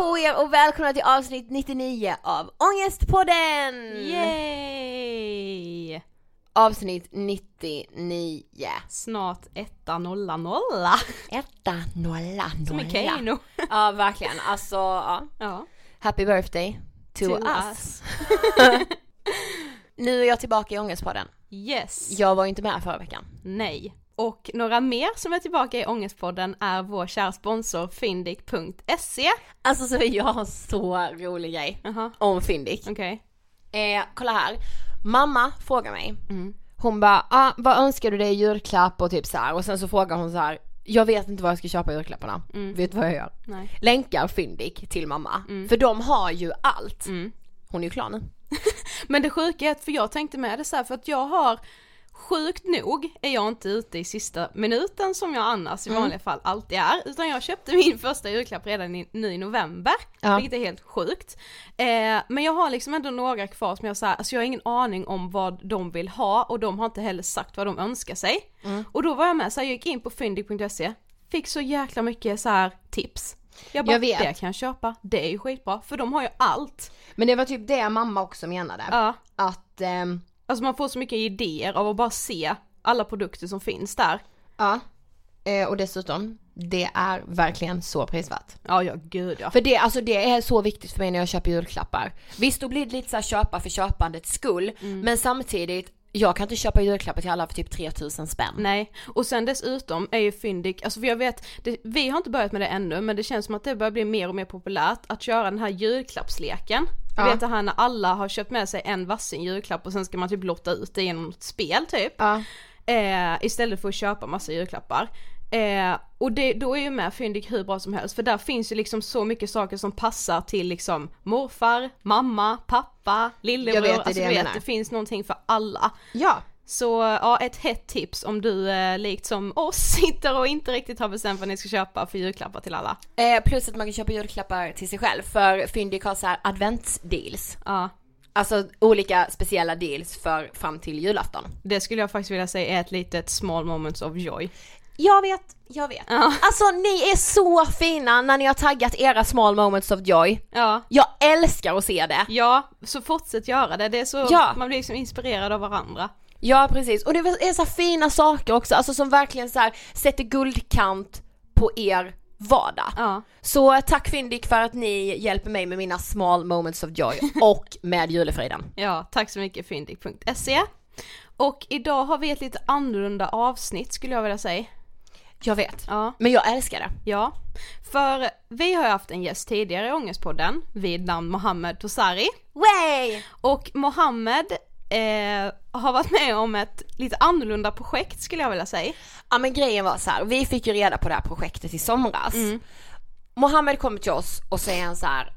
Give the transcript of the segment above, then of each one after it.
på er och välkomna till avsnitt 99 av Ångestpodden! Yay! Avsnitt 99. Snart etta nolla nolla. Etta, nolla, Som i nolla. Keino. Ja, verkligen. Alltså, ja. Ja. Happy birthday to, To us. nu är jag tillbaka i Ångestpodden. Yes. Jag var ju inte med förra veckan. Nej. Och några mer som är tillbaka i Ångestpodden är vår kära sponsor Fyndik.se. Alltså så jag har så rolig grej Jaha, om Fyndik. okej. Eh, kolla här. Mamma frågar mig. Mm. Hon bara, ah, vad önskar du dig i julklapp och typ så här. och sen så frågar hon så här. Jag vet inte vad jag ska köpa i julklapparna. Mm. Vet du vad jag gör? Nej. Länkar Fyndik till mamma. För de har ju allt. Mm. Hon är ju klar nu. Men det sjuka är att, för jag tänkte med det så här, för att jag har Sjukt nog är jag inte ute i sista minuten som jag annars i vanliga fall alltid är, utan jag köpte min första julklapp redan i, nu i november, Ja. vilket är helt sjukt. Eh, men jag har liksom ändå några kvar som jag säger, alltså jag har ingen aning om vad de vill ha och de har inte heller sagt vad de önskar sig. Och då var jag med, så här, jag gick in på fyndig.se, fick så jäkla mycket så här tips. Jag bara, Jag vet. det kan jag köpa, det är ju skitbra, för de har ju allt. Men det var typ det mamma också menade. Ja. Att, ehm, Alltså man får så mycket idéer av att bara se alla produkter som finns där. ja. Eh, och dessutom, det är verkligen så prisvärt. Ja, ja gud ja. För det, alltså det är så viktigt för mig när jag köper julklappar. Visst då blir det lite så köpa för köpandets skull, Mm. men samtidigt, jag kan inte köpa julklappar till alla för typ 3000 spänn. Nej, och sen dessutom är ju Fyndik, alltså för jag vet, det, vi har inte börjat med det ännu men det känns som att det börjar bli mer och mer populärt att köra den här julklappsleken. Du Ja. vet det här när alla har köpt med sig en varsin julklapp och sen ska man typ lotta ut det genom ett spel typ. Ja. Eh, istället för att köpa massa julklappar. Eh, och det, då är ju med Fyndik hur bra som helst för där finns ju liksom så mycket saker som passar till liksom morfar, mamma, pappa, lillebror, Jag vet, alltså det vet det finns någonting för alla. Ja. Så ja, ett hett tips om du eh, likt som oss sitter och inte riktigt har bestämt vad ni ska köpa för julklappar till alla. Eh, plus att man kan köpa julklappar till sig själv för Fyndik har så här adventsdeals. Ja, Alltså olika speciella deals för fram till julafton. det skulle jag faktiskt vilja säga är ett litet small moments of joy. Jag vet, jag vet. Ja. Alltså ni är så fina när ni har taggat era small moments of joy. Ja, Jag älskar att se det. ja, så fortsätt göra det. Det är så, Ja. man blir liksom inspirerad av varandra. Ja precis, och det är så fina saker också, alltså som verkligen så här sätter guldkant på er vardag. Ja, Så tack Fyndik för att ni hjälper mig med mina small moments of joy och med julefriden. ja, tack så mycket fyndik.se. Och idag har vi ett lite annorlunda avsnitt skulle jag vilja säga. Jag vet, Ja, men jag älskar det. ja. För vi har ju haft en gäst tidigare i Ångestpodden vid namn Mohammed Tosari. Way! Och Mohammed eh, har varit med om ett lite annorlunda projekt skulle jag vilja säga. Ja men grejen var så här, vi fick ju reda på det här projektet i somras. Mohammed kommer till oss och säger han så här.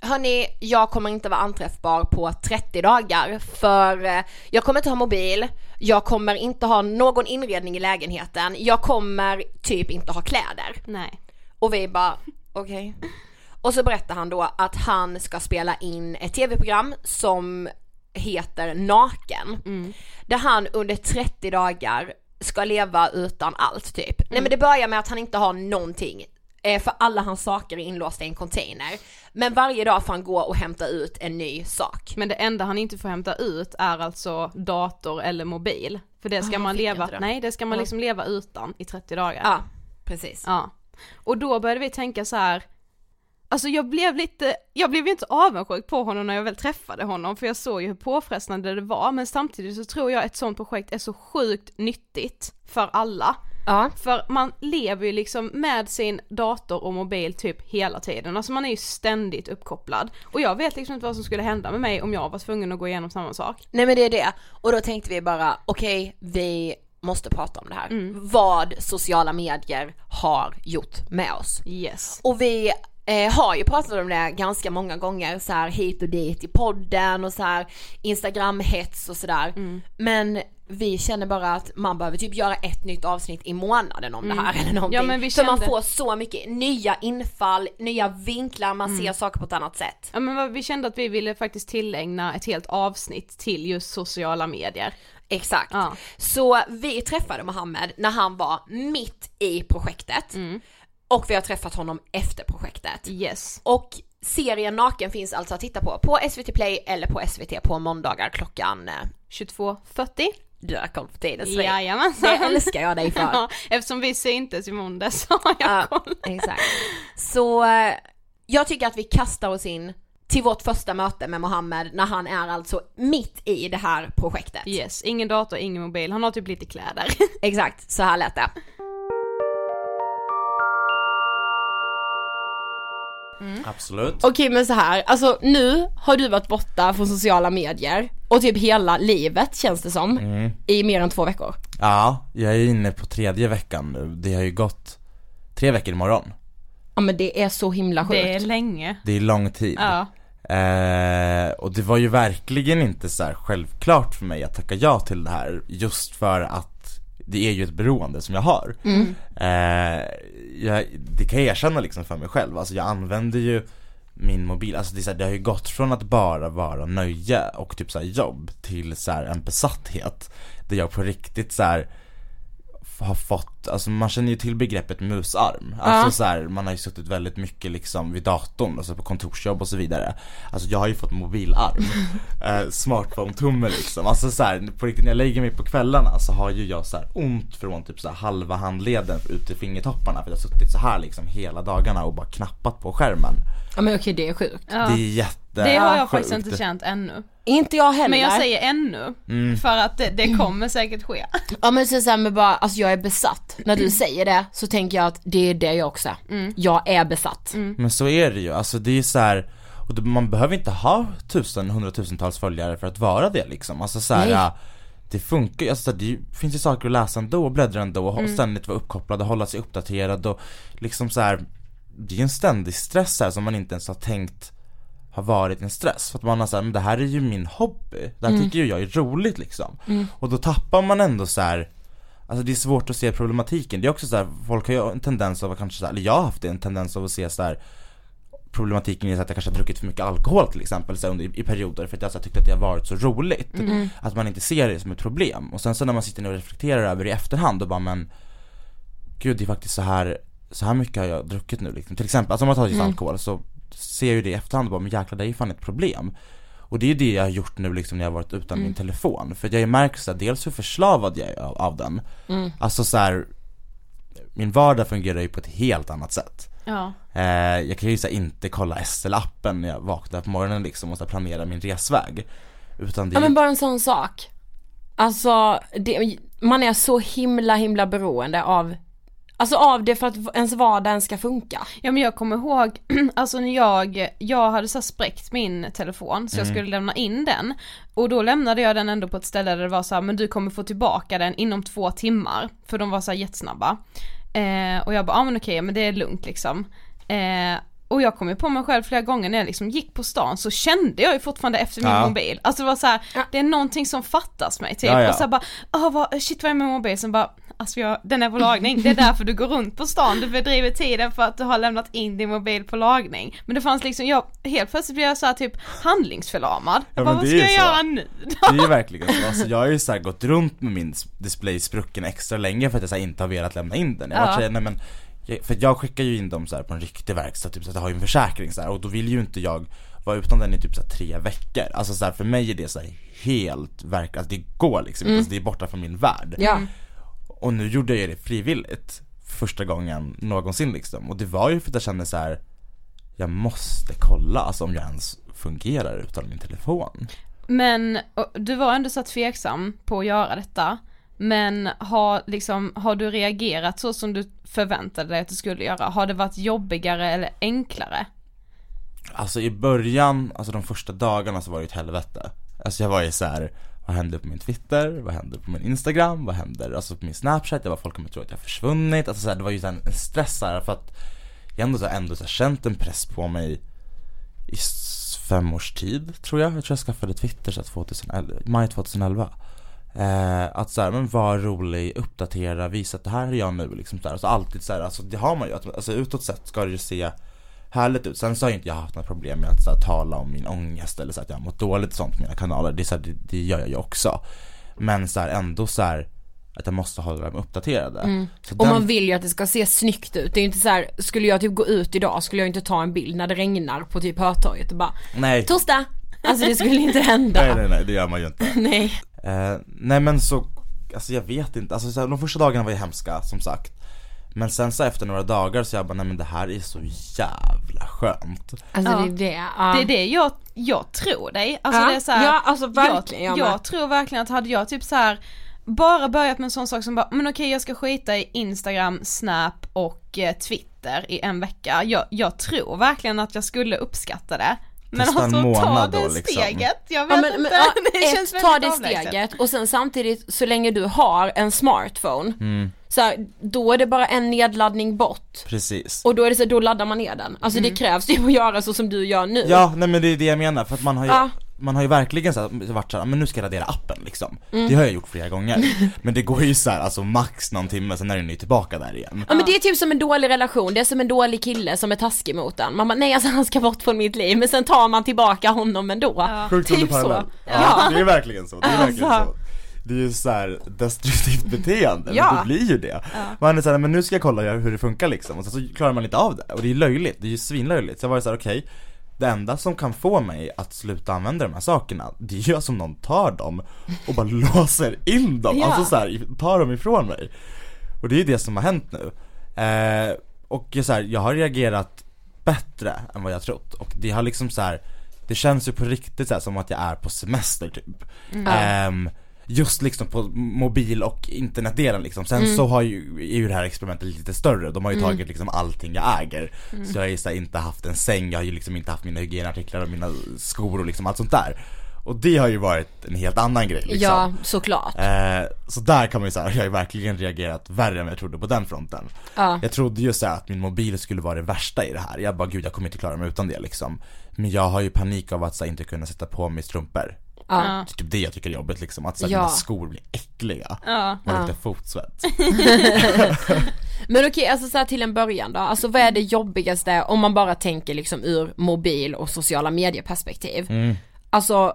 Hörni, jag kommer inte vara anträffbar på 30 dagar för eh, jag kommer inte ha mobil, jag kommer inte ha någon inredning i lägenheten, jag kommer typ inte ha kläder. Nej. Och vi bara, okej. Och så berättar han då att han ska spela in ett tv-program som heter Naken. Där han under 30 dagar ska leva utan allt typ. Nej men det börjar med att han inte har någonting. Eh, För alla hans saker är inlåsta i en container. Men varje dag får han gå och hämta ut en ny sak. Men det enda han inte får hämta ut är alltså dator eller mobil. För det ska Ah, man leva, det. nej det ska man Ja. liksom leva utan i 30 dagar. Ja, precis. Ja. Och då började vi tänka så här. Alltså jag blev lite, jag blev ju inte avundsjuk på honom när jag väl träffade honom för jag såg ju hur påfrestande det var men samtidigt så tror jag ett sånt projekt är så sjukt nyttigt för alla. Ja. För man lever ju liksom med sin dator och mobil typ hela tiden, alltså man är ju ständigt uppkopplad. Och jag vet liksom inte vad som skulle hända med mig om jag var tvungen att gå igenom samma sak. Nej men det är det. Och då tänkte vi bara, okej vi måste prata om det här. Mm. Vad sociala medier har gjort med oss. Yes. Och vi eh, har ju pratat om det ganska många gånger så här hit och dit i podden och så här Instagram-hets och sådär. Mm. Men vi känner bara att man behöver typ göra ett nytt avsnitt i månaden om det här eller någonting. Mm. Ja, men vi För man kände- får så mycket nya infall, nya vinklar, man Mm. ser saker på ett annat sätt. Ja men vi kände att vi ville faktiskt tillägna ett helt avsnitt till just sociala medier. Exakt. Ja. Så vi träffade Mohammed när han var mitt i projektet. Mm. Och vi har träffat honom efter projektet. Yes. Och serien Naken finns alltså att titta på på SVT Play eller på SVT på måndagar klockan, eh, 22.40. du har koll på tiden Sofie. Jajamensan. Det älskar jag dig för. Ja, eftersom vi syntes i måndags så har jag Ja, koll. exakt. Så eh, jag tycker att vi kastar oss in till vårt första möte med Mohammed när han är alltså mitt i det här projektet. Yes, ingen dator, ingen mobil, han har typ lite kläder. Exakt, så här lät det. Absolut. Okej men så här, alltså nu har du varit borta från sociala medier och typ hela livet känns det som Mm. i mer än två veckor. Ja, jag är inne på tredje veckan nu. Det har ju gått tre veckor imorgon. Ja men det är så himla sjukt. Det är länge. Det är lång tid. Ja. Eh, och det var ju verkligen inte så här självklart för mig att tacka ja till det här just för att det är ju ett beroende som jag har. Mm. Eh, jag, det kan jag erkänna liksom för mig själv, alltså jag använder ju min mobil, alltså det, är så här, det har ju gått från att bara vara nöje och typ så jobb till så en besatthet Där jag på riktigt så här har fått, alltså man känner ju till begreppet musarm. Alltså Ja. så här, man har ju suttit väldigt mycket liksom vid datorn, alltså på kontorsjobb och så vidare. Alltså jag har ju fått mobilarm, eh, smartphone-tumme liksom. Alltså så här, på riktigt när jag lägger mig på kvällarna så har ju jag så här ont från typ så här halva handleden ut till fingertopparna för jag har suttit så här liksom hela dagarna och bara knappat på skärmen. Ja men okej det är sjukt. Ja. Det är jätte Det har jag faktiskt inte känt ännu. Inte jag heller. Men jag säger ännu, Mm. för att det, det kommer säkert ske. Ja men så, så här med bara, alltså jag är besatt. När du säger det så tänker jag att det är det jag också är. Jag är besatt. Men så är det ju, alltså det är så här och man behöver inte ha tusen, hundratusentals följare för att vara det liksom. Alltså så här, Nej. ja, det funkar ju, alltså det finns ju saker att läsa ändå och bläddra ändå och ständigt vara uppkopplad och hålla sig uppdaterad och liksom så här. Det är ju en ständig stress här som man inte ens har tänkt har varit en stress för att man har såhär, men det här är ju min hobby, det här tycker ju jag är roligt liksom Och då tappar man ändå så här. Alltså det är svårt att se problematiken, det är också så här, folk har ju en tendens av att kanske så här, eller jag har haft en tendens av att se så här problematiken i att jag kanske har druckit för mycket alkohol till exempel så under, i perioder för att jag så tyckte att det har varit så roligt. Att man inte ser det som ett problem. Och sen så när man sitter och reflekterar över det i efterhand och bara men Gud det är faktiskt så här så här mycket har jag druckit nu liksom. Till exempel, alltså om man tar just alkohol så ser ju det i efterhand och bara men jäklar det är ju fan ett problem. Och det är ju det jag har gjort nu liksom när jag har varit utan min telefon. För jag märker så här, dels hur förslavad jag är av, av den. Alltså så här, min vardag fungerar ju på ett helt annat sätt. Ja. Eh, jag kan ju så här, inte kolla SL-appen när jag vaknar på morgonen liksom och så planera min resväg. Utan det Ja men bara en sån sak. Alltså, det, man är så himla himla beroende av Alltså av det för att ens vardag ens ska funka. Ja men jag kommer ihåg, alltså när jag, jag hade så spräckt min telefon så jag skulle lämna in den och då lämnade jag den ändå på ett ställe där det var så här, men du kommer få tillbaka den inom två timmar för de var så här jättesnabba. Eh, och jag bara, ja men okej, men det är lugnt liksom. Eh, och jag kom ju på mig själv flera gånger när jag liksom gick på stan så kände jag ju fortfarande efter min Ja. mobil. Alltså det var så här, Ja. det är någonting som fattas mig typ. Ja, ja. Och så här bara, åh vad, shit vad är min mobil? Sen bara, alltså jag, den är på lagning, det är därför du går runt på stan, du fördriver tiden för att du har lämnat in din mobil på lagning. Men det fanns liksom, jag, helt plötsligt blev jag så här typ handlingsförlamad. Jag bara, vad ska jag så. göra nu då? Det är ju verkligen så, alltså jag har ju så här gått runt med min display sprucken extra länge för att jag så här inte har velat lämna in den Jag har varit Ja. så här, nej men För jag skickar ju in dem så här på en riktig verkstad, typ så att jag har ju en försäkring så här, och då vill ju inte jag vara utan den i typ så här tre veckor Alltså så här, för mig är det så här helt verk, alltså det går liksom inte, alltså det är borta från min värld Ja. Och nu gjorde jag det frivilligt för första gången någonsin liksom Och det var ju för att jag kände så här. Jag måste kolla alltså om jag ens fungerar utan min telefon Men du var ändå så tveksam på att göra detta. Men har, liksom, har du reagerat så som du förväntade dig att du skulle göra? Har det varit jobbigare eller enklare? Alltså i början, alltså de första dagarna så var det ett helvete Alltså jag var ju så här vad händer på min Twitter? Vad händer på min Instagram? Vad händer alltså på min Snapchat? Jag var folk kommer tro att jag har försvunnit Alltså så här, det var ju en stress här för att Jag ändå så här, ändå så här, känt en press på mig I fem års tid tror jag Jag tror jag skaffade Twitter så här, 2011, maj 2011 Eh, att såhär, men var rolig, uppdatera, visa att det här är jag nu liksom så här. Alltså alltid såhär, alltså det har man ju, alltså utåt sett ska det ju se härligt ut. Sen så har ju inte jag haft några problem med att så här, tala om min ångest eller så att jag har mått dåligt och sånt på mina kanaler. Det, så här, det, det gör jag ju också. Men så här, ändå så här att jag måste hålla dem uppdaterade. Och den- man vill ju att det ska se snyggt ut. Det är ju inte så här, skulle jag typ gå ut idag skulle jag inte ta en bild när det regnar på typ Hötorget och bara Nej, Torsdag! Alltså det skulle inte hända. nej, nej, nej, det gör man ju inte. Nej. Eh, nej men så, alltså jag vet inte, alltså så här, de första dagarna var ju hemska som sagt Men sen så efter några dagar så jag bara, nej men det här är så jävla skönt Alltså Ja. det är det. ja. Det är det jag, jag tror dig. Alltså Ja, det är så här, ja, alltså verkligen, jag, jag jag tror verkligen att hade jag typ så här bara börjat med en sån sak som bara, men okej jag ska skita i Instagram, Snap och eh, Twitter i en vecka. Jag, jag tror verkligen att jag skulle uppskatta det. Men Testa en alltså ta det då, liksom. steget, jag vet Ja, men, inte. men, det ett, känns ta det avlägset. steget och sen samtidigt så länge du har en smartphone Mm. Så här, då är det bara en nedladdning bort. Precis Och då är det så, då laddar man ner den. Alltså det krävs ju att göra så som du gör nu. Ja, nej men det är det jag menar, för att man har ju, Ja. man har ju verkligen så här, varit såhär, men nu ska jag radera appen liksom Mm. Det har jag gjort flera gånger Men det går ju så här, alltså max någon timme, sen är den ju tillbaka där igen Ja men det är typ som en dålig relation, det är som en dålig kille som är taskig mot en. Man bara, nej alltså han ska bort från mitt liv, men sen tar man tillbaka honom ändå. Sjukt Typ så. Ja, Ja. det är verkligen så, det är verkligen Alltså. så det är ju såhär destruktivt beteende, Ja. men det blir ju det. Man är såhär, men nu ska jag kolla hur det funkar liksom, och sen så klarar man inte av det, och det är löjligt, det är ju svinlöjligt. Så jag var såhär, okej, det enda som kan få mig att sluta använda de här sakerna, det är ju alltså om någon tar dem och bara låser in dem, Ja. alltså såhär, tar dem ifrån mig. Och det är ju det som har hänt nu. Eh, och så här, jag har reagerat bättre än vad jag trott, och det har liksom så här. Det känns ju på riktigt så som att jag är på semester typ. Ehm, just liksom på mobil och internetdelen liksom. Sen så har ju, är ju det här experimentet lite större, de har ju tagit liksom allting jag äger. Så jag har ju så här, inte haft en säng, jag har ju liksom inte haft mina hygienartiklar och mina skor och liksom allt sånt där. Och det har ju varit en helt annan grej liksom. Ja, såklart. Eh, så där kan man ju säga, jag har ju verkligen reagerat värre än jag trodde på den fronten. Ja. Jag trodde ju så här att min mobil skulle vara det värsta i det här, jag bara gud jag kommer inte klara mig utan det liksom. Men jag har ju panik av att så här, inte kunna sätta på mig strumpor. Ja. Det är typ det jag tycker är jobbigt liksom, att så här, Ja. mina skor blir äckliga. Ja. Man luktar fotsvett. Men okej, alltså så här till en början då, alltså vad är det jobbigaste om man bara tänker liksom ur mobil och sociala medieperspektiv? Mm. Alltså,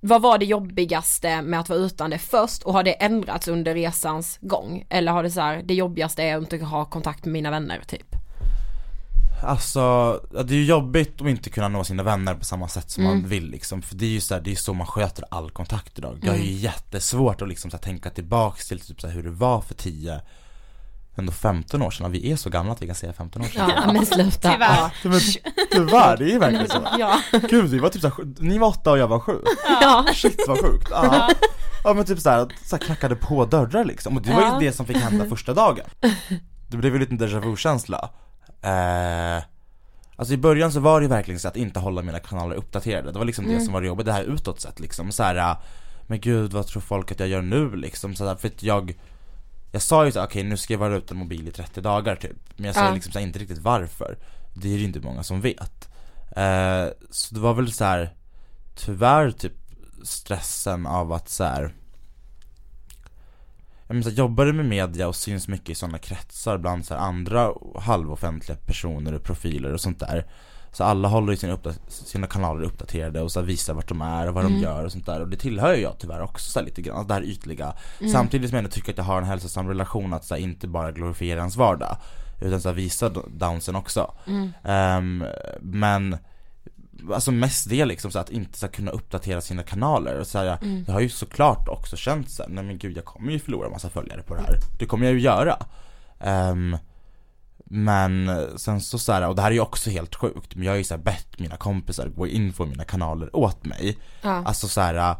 vad var det jobbigaste med att vara utan det först och har det ändrats under resans gång? Eller har det så här, det jobbigaste är att inte ha kontakt med mina vänner typ? Alltså, det är ju jobbigt att inte kunna nå sina vänner på samma sätt som Mm. man vill liksom. För det är ju så här, det är så man sköter all kontakt idag. Jag har Mm. ju jättesvårt att liksom så här, tänka tillbaks till typ så här, hur det var för 10 ändå 15 år sedan, vi är så gamla att vi kan säga 15 år sedan Ja, men sluta. Tyvärr. Ja. Men tyvärr, det är ju verkligen så Ja. Gud, vi var typ såhär, ni var åtta och jag var sju ja. Shit vad sjukt, ja. ja men typ såhär, så här knackade på dörrar liksom, och det var Ja. ju det som fick hända första dagen Det blev ju lite déjà vu-känsla eh, Alltså i början så var det ju verkligen så att inte hålla mina kanaler uppdaterade, det var liksom det som var det jobbigt, det här utåt sett liksom. Så här, äh, Men gud vad tror folk att jag gör nu liksom, så här, för att jag Jag sa ju såhär, okej nu ska jag vara utan mobil i 30 dagar typ. Men jag sa Ja. liksom så här, inte riktigt varför. Det är ju inte många som vet. Eh, Så det var väl så här Tyvärr typ stressen av att så menar, så här, jobbar du med media och syns mycket i sådana kretsar bland så här, andra halvoffentliga personer och profiler och sånt där Så alla håller ju sina, sina kanaler uppdaterade och så här, visar vart de är och vad de gör och sånt där. Och det tillhör ju jag tyvärr också så här, lite grann, alltså, det här ytliga. Samtidigt som jag ändå tycker att jag har en hälsosam relation att så inte bara glorifiera ens vardag Utan så visa d- downsen också. Ehm, Men Alltså mest det liksom så att inte så kunna uppdatera sina kanaler och så här, jag, har ju såklart också känt såhär, nej men gud jag kommer ju förlora massa följare på det här Det kommer jag ju göra Ehm, Men sen så, så här, och det här är ju också helt sjukt, men jag har ju så här bett mina kompisar gå in på mina kanaler åt mig Ja. Alltså så här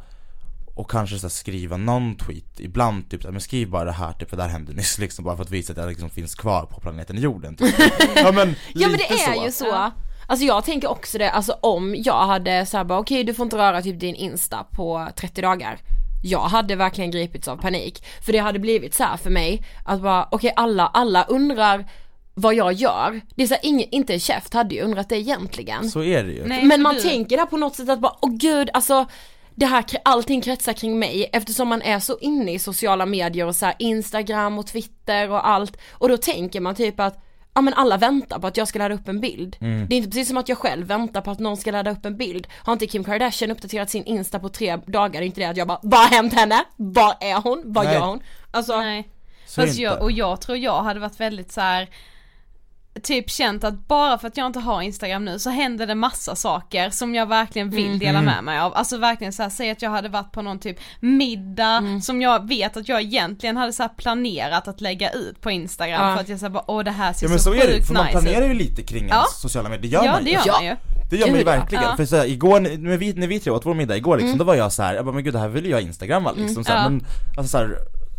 och kanske så här skriva någon tweet, ibland typ så här, men skriv bara det här typ för det här hände nyss liksom bara för att visa att jag liksom finns kvar på planeten jorden typ. Ja men, Ja men det är så. ju så. Alltså jag tänker också det, alltså om jag hade såhär bara okej du får inte röra typ din Insta på 30 dagar. Jag hade verkligen gripits av panik. För det hade blivit så här för mig, att bara okej alla, alla undrar vad jag gör. Det är så här, ingen, inte en käft hade ju undrat det egentligen. Så är det ju. Nej, Men man du- tänker där på något sätt att bara, åh gud, alltså det här, allting kretsar kring mig eftersom man är så inne i sociala medier och så här Instagram och Twitter och allt och då tänker man typ att Ja men alla väntar på att jag ska ladda upp en bild. Mm. Det är inte precis som att jag själv väntar på att någon ska ladda upp en bild. Har inte Kim Kardashian uppdaterat sin Insta på tre dagar, det är inte det att jag bara, vad har hänt henne? Var är hon? Vad Nej. gör hon? Alltså, Nej. Så är Fast det jag, och jag tror jag hade varit väldigt så här typ känt att bara för att jag inte har Instagram nu så händer det massa saker som jag verkligen vill dela med mig av. Alltså verkligen så här, säg att jag hade varit på någon typ middag som jag vet att jag egentligen hade så här planerat att lägga ut på Instagram Ja. för att jag sa bara åh det här ser Ja men så, så är det, för man nice planerar ut. ju lite kring Ja. ens sociala medier, det gör Ja man det ju gör Ja. man ju. Det gör man ju ja. verkligen, Ja. för så här, igår när vi, när vi tre åt vår middag igår liksom, då var jag så här, jag bara men gud det här vill jag instagramma liksom så här, Mm. Ja. men alltså så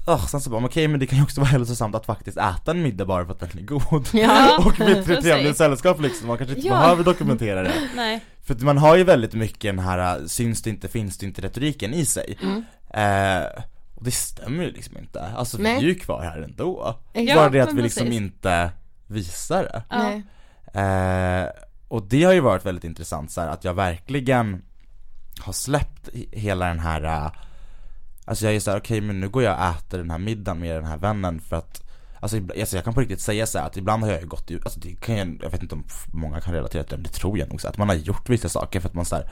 ah, sen så bara, okej men det kan ju också vara hälsosamt att faktiskt äta en middag bara för att den är god Ja. Och ett Precis. trevligt sällskap liksom, man kanske inte Ja. behöver dokumentera det Nej. För man har ju väldigt mycket den här äh, syns det inte, finns det inte retoriken i sig Mm. eh, Och det stämmer ju liksom inte, alltså Nej. vi är ju kvar här ändå Ja, Bara det att vi liksom precis. inte visar det. Eh, och det har ju varit väldigt intressant så här, att jag verkligen har släppt he- hela den här eh, Alltså jag är såhär, okej men nu går jag och äter den här middagen med den här vännen för att Alltså, alltså jag kan på riktigt säga såhär att ibland har jag ju gått ut, alltså det kan jag, jag vet inte om många kan relatera till det, men det tror jag nog så att man har gjort vissa saker för att man såhär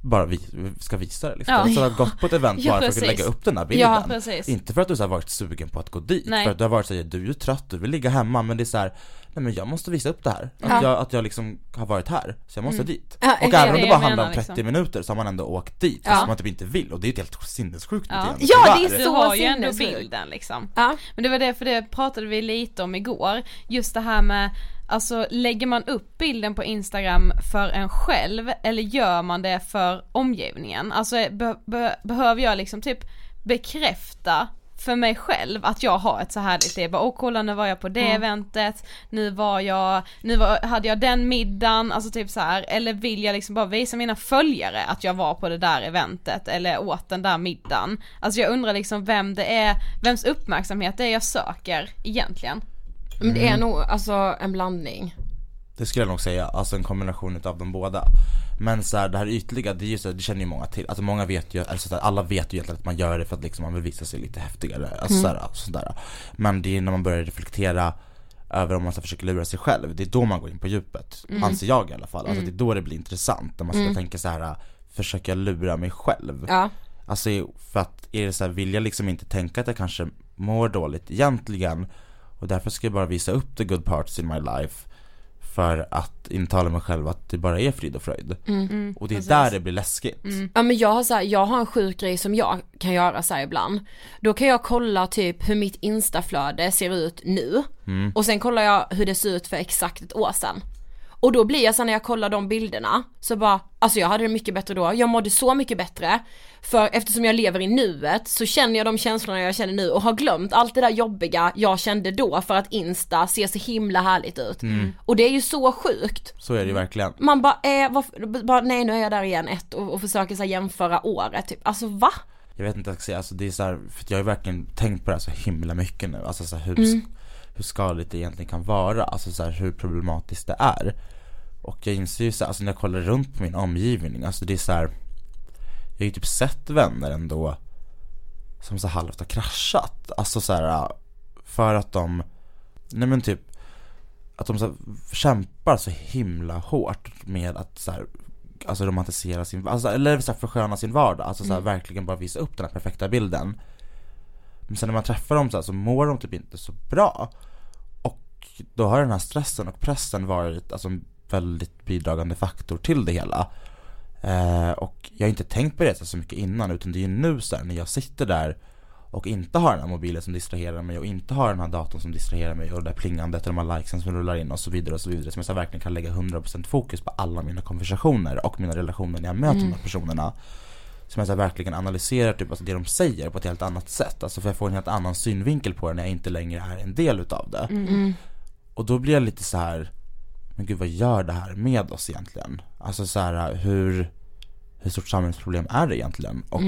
bara vi, ska visa det liksom. Ja. Alltså jag har gått på ett event Ja, bara för att lägga upp den här bilden Ja, precis. Inte för att du så varit sugen på att gå dit, Nej. för att du har varit såhär, du är ju trött, du vill ligga hemma men det är så här, nej men jag måste visa upp det här. Att, Ja. jag, att jag liksom har varit här, så jag måste dit. Ja, och även om det bara handlar om menar, 30 liksom. minuter så har man ändå åkt dit, Ja. fast man typ inte vill och det är ju ett helt sinnessjukt Ja. Ja, det är tyvärr. Du Så har ju ändå bilden liksom. Ja. Men det var det, för det pratade vi lite om igår, just det här med Alltså lägger man upp bilden på Instagram för en själv eller gör man det för omgivningen? Alltså be, be, behöver jag liksom typ bekräfta för mig själv att jag har ett så härligt liv, åh kolla nu var jag på det eventet, nu var jag, nu var, hade jag den middagen, alltså typ så här. eller vill jag liksom bara visa mina följare att jag var på det där eventet eller åt den där middagen? Alltså jag undrar liksom vem det är, vems uppmärksamhet det är jag söker egentligen. Men det är nog alltså en blandning. Det skulle jag nog säga, alltså en kombination utav de båda Men så här, det här ytliga, det är ju så, det känner ju många till, alltså många vet ju, alltså så här, alla vet ju egentligen att man gör det för att liksom man vill visa sig lite häftigare, alltså Mm. så här, sådär. Men det är när man börjar reflektera över om man så försöker lura sig själv, det är då man går in på djupet, Mm. anser jag i alla fall, alltså det är då det blir intressant, när man ska tänka så här försöker jag lura mig själv? Ja. Alltså för att, är det så här, vill jag liksom inte tänka att jag kanske mår dåligt egentligen och därför ska jag bara visa upp the good parts in my life för att intala mig själv att det bara är frid och fröjd. Mm. och det är där det blir läskigt. Ja men jag har så här, jag har en sjuk grej som jag kan göra så här ibland. Då kan jag kolla typ hur mitt instaflöde ser ut nu. Och sen kollar jag hur det ser ut för exakt ett år sedan. Och då blir jag så när jag kollar de bilderna, så bara, alltså jag hade det mycket bättre då, jag mådde så mycket bättre. För eftersom jag lever i nuet så känner jag de känslorna jag känner nu och har glömt allt det där jobbiga jag kände då för att Insta ser så himla härligt ut. Och det är ju så sjukt. Så är det ju verkligen. Man bara, eh, varför, bara nej nu är jag där igen ett och, och försöker så jämföra året typ, alltså va? Jag vet inte alltså det är så här, för jag har verkligen tänkt på det här så himla mycket nu, alltså så här, hur, Mm. Hur skadligt det egentligen kan vara, alltså så här, hur problematiskt det är. Och jag inser ju så här, alltså när jag kollar runt på min omgivning, alltså det är så här, jag har ju typ sett vänner ändå som så halvt har kraschat, alltså så här, för att de, nej men typ att de så kämpar så himla hårt med att så här, alltså romantisera sin, alltså, eller så här, försköna sin vardag, alltså så här, verkligen bara visa upp den här perfekta bilden. Men sen när man träffar dem så, här, så mår de typ inte så bra. Och då har den här stressen och pressen varit alltså, en väldigt bidragande faktor till det hela. Eh, och jag har inte tänkt på det så mycket innan utan det är ju nu så här, när jag sitter där och inte har den här mobilen som distraherar mig och inte har den här datorn som distraherar mig och det där plingandet och de här likesen som rullar in och så vidare och så vidare som jag så verkligen kan lägga 100% fokus på alla mina konversationer och mina relationer när jag möter de här personerna. Som jag så verkligen analyserar typ alltså det de säger på ett helt annat sätt. Alltså för jag får en helt annan synvinkel på det när jag inte längre är en del utav det. Och då blir jag lite så här men gud vad gör det här med oss egentligen? Alltså så här hur, hur stort samhällsproblem är det egentligen? Och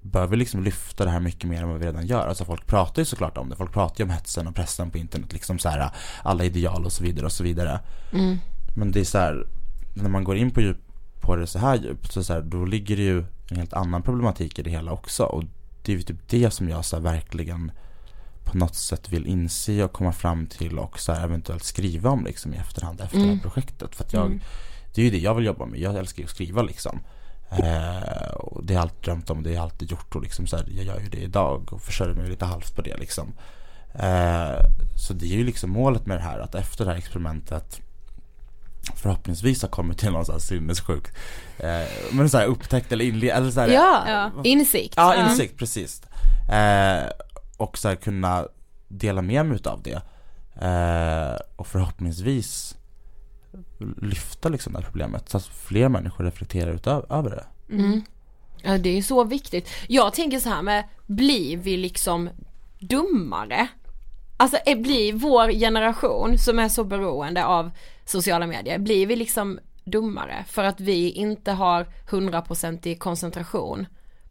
bör vi liksom lyfta det här mycket mer än vad vi redan gör? Alltså folk pratar ju såklart om det, folk pratar ju om hetsen och pressen på internet, liksom så här alla ideal och så vidare och så vidare. Men det är så här, när man går in på, djup, på det så här djupt så, så här, då ligger det ju en helt annan problematik i det hela också och det är ju typ det som jag så här, verkligen på något sätt vill inse och komma fram till och så här, eventuellt skriva om liksom i efterhand efter det här projektet. För att jag det är ju det jag vill jobba med, jag älskar ju att skriva liksom. Eh, och det har jag alltid drömt om, det har jag alltid gjort och liksom så här, jag gör ju det idag och försörjer mig lite halvt på det liksom. Eh, så det är ju liksom målet med det här att efter det här experimentet förhoppningsvis har kommit till någon sån här sinnessjuk eh, men så här upptäckt eller inled eller så här, Ja, Ja. insikt. Ja, insikt, precis. Eh, och så här kunna dela med mig utav det. Eh, och förhoppningsvis lyfta liksom det här problemet så att fler människor reflekterar utöver över det. Mm. Ja det är så viktigt. Jag tänker så här med, blir vi liksom dummare? Alltså är, blir vår generation som är så beroende av sociala medier, blir vi liksom dummare för att vi inte har hundraprocentig koncentration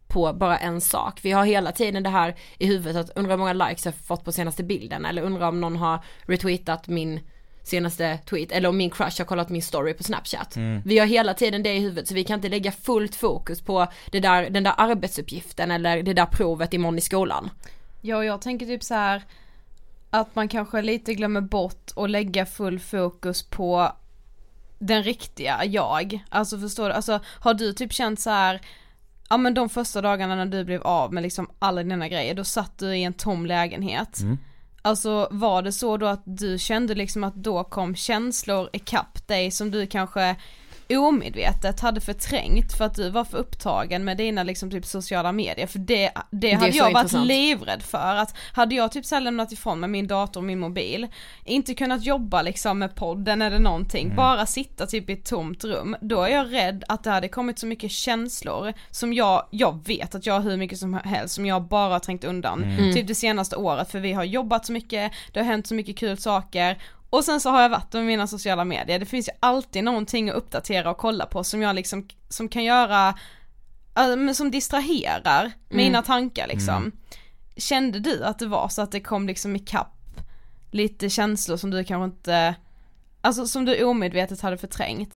på bara en sak. Vi har hela tiden det här i huvudet att undra hur många likes jag fått på senaste bilden eller undra om någon har retweetat min senaste tweet eller om min crush har kollat min story på snapchat. Mm. Vi har hela tiden det i huvudet så vi kan inte lägga fullt fokus på det där, den där arbetsuppgiften eller det där provet imorgon i skolan. Ja, jag tänker typ så här att man kanske lite glömmer bort att lägga full fokus på den riktiga jag. Alltså förstår du, alltså har du typ känt så här ja men de första dagarna när du blev av med liksom alla dina grejer, då satt du i en tom lägenhet. Mm. Alltså var det så då att du kände liksom att då kom känslor ikapp dig som du kanske omedvetet hade förträngt för att du var för upptagen med dina liksom typ sociala medier. För det, det, är hade jag varit intressant. livrädd för. Att hade jag typ såhär lämnat ifrån mig min dator och min mobil, inte kunnat jobba liksom med podden eller någonting, bara sitta typ i ett tomt rum, då är jag rädd att det hade kommit så mycket känslor som jag, jag vet att jag har hur mycket som helst som jag bara har trängt undan typ det senaste året. För vi har jobbat så mycket, det har hänt så mycket kul saker och sen så har jag varit med mina sociala medier, det finns ju alltid någonting att uppdatera och kolla på som jag liksom, som kan göra, äh, som distraherar mina tankar liksom. Kände du att det var så att det kom liksom ikapp lite känslor som du kanske inte, alltså som du omedvetet hade förträngt?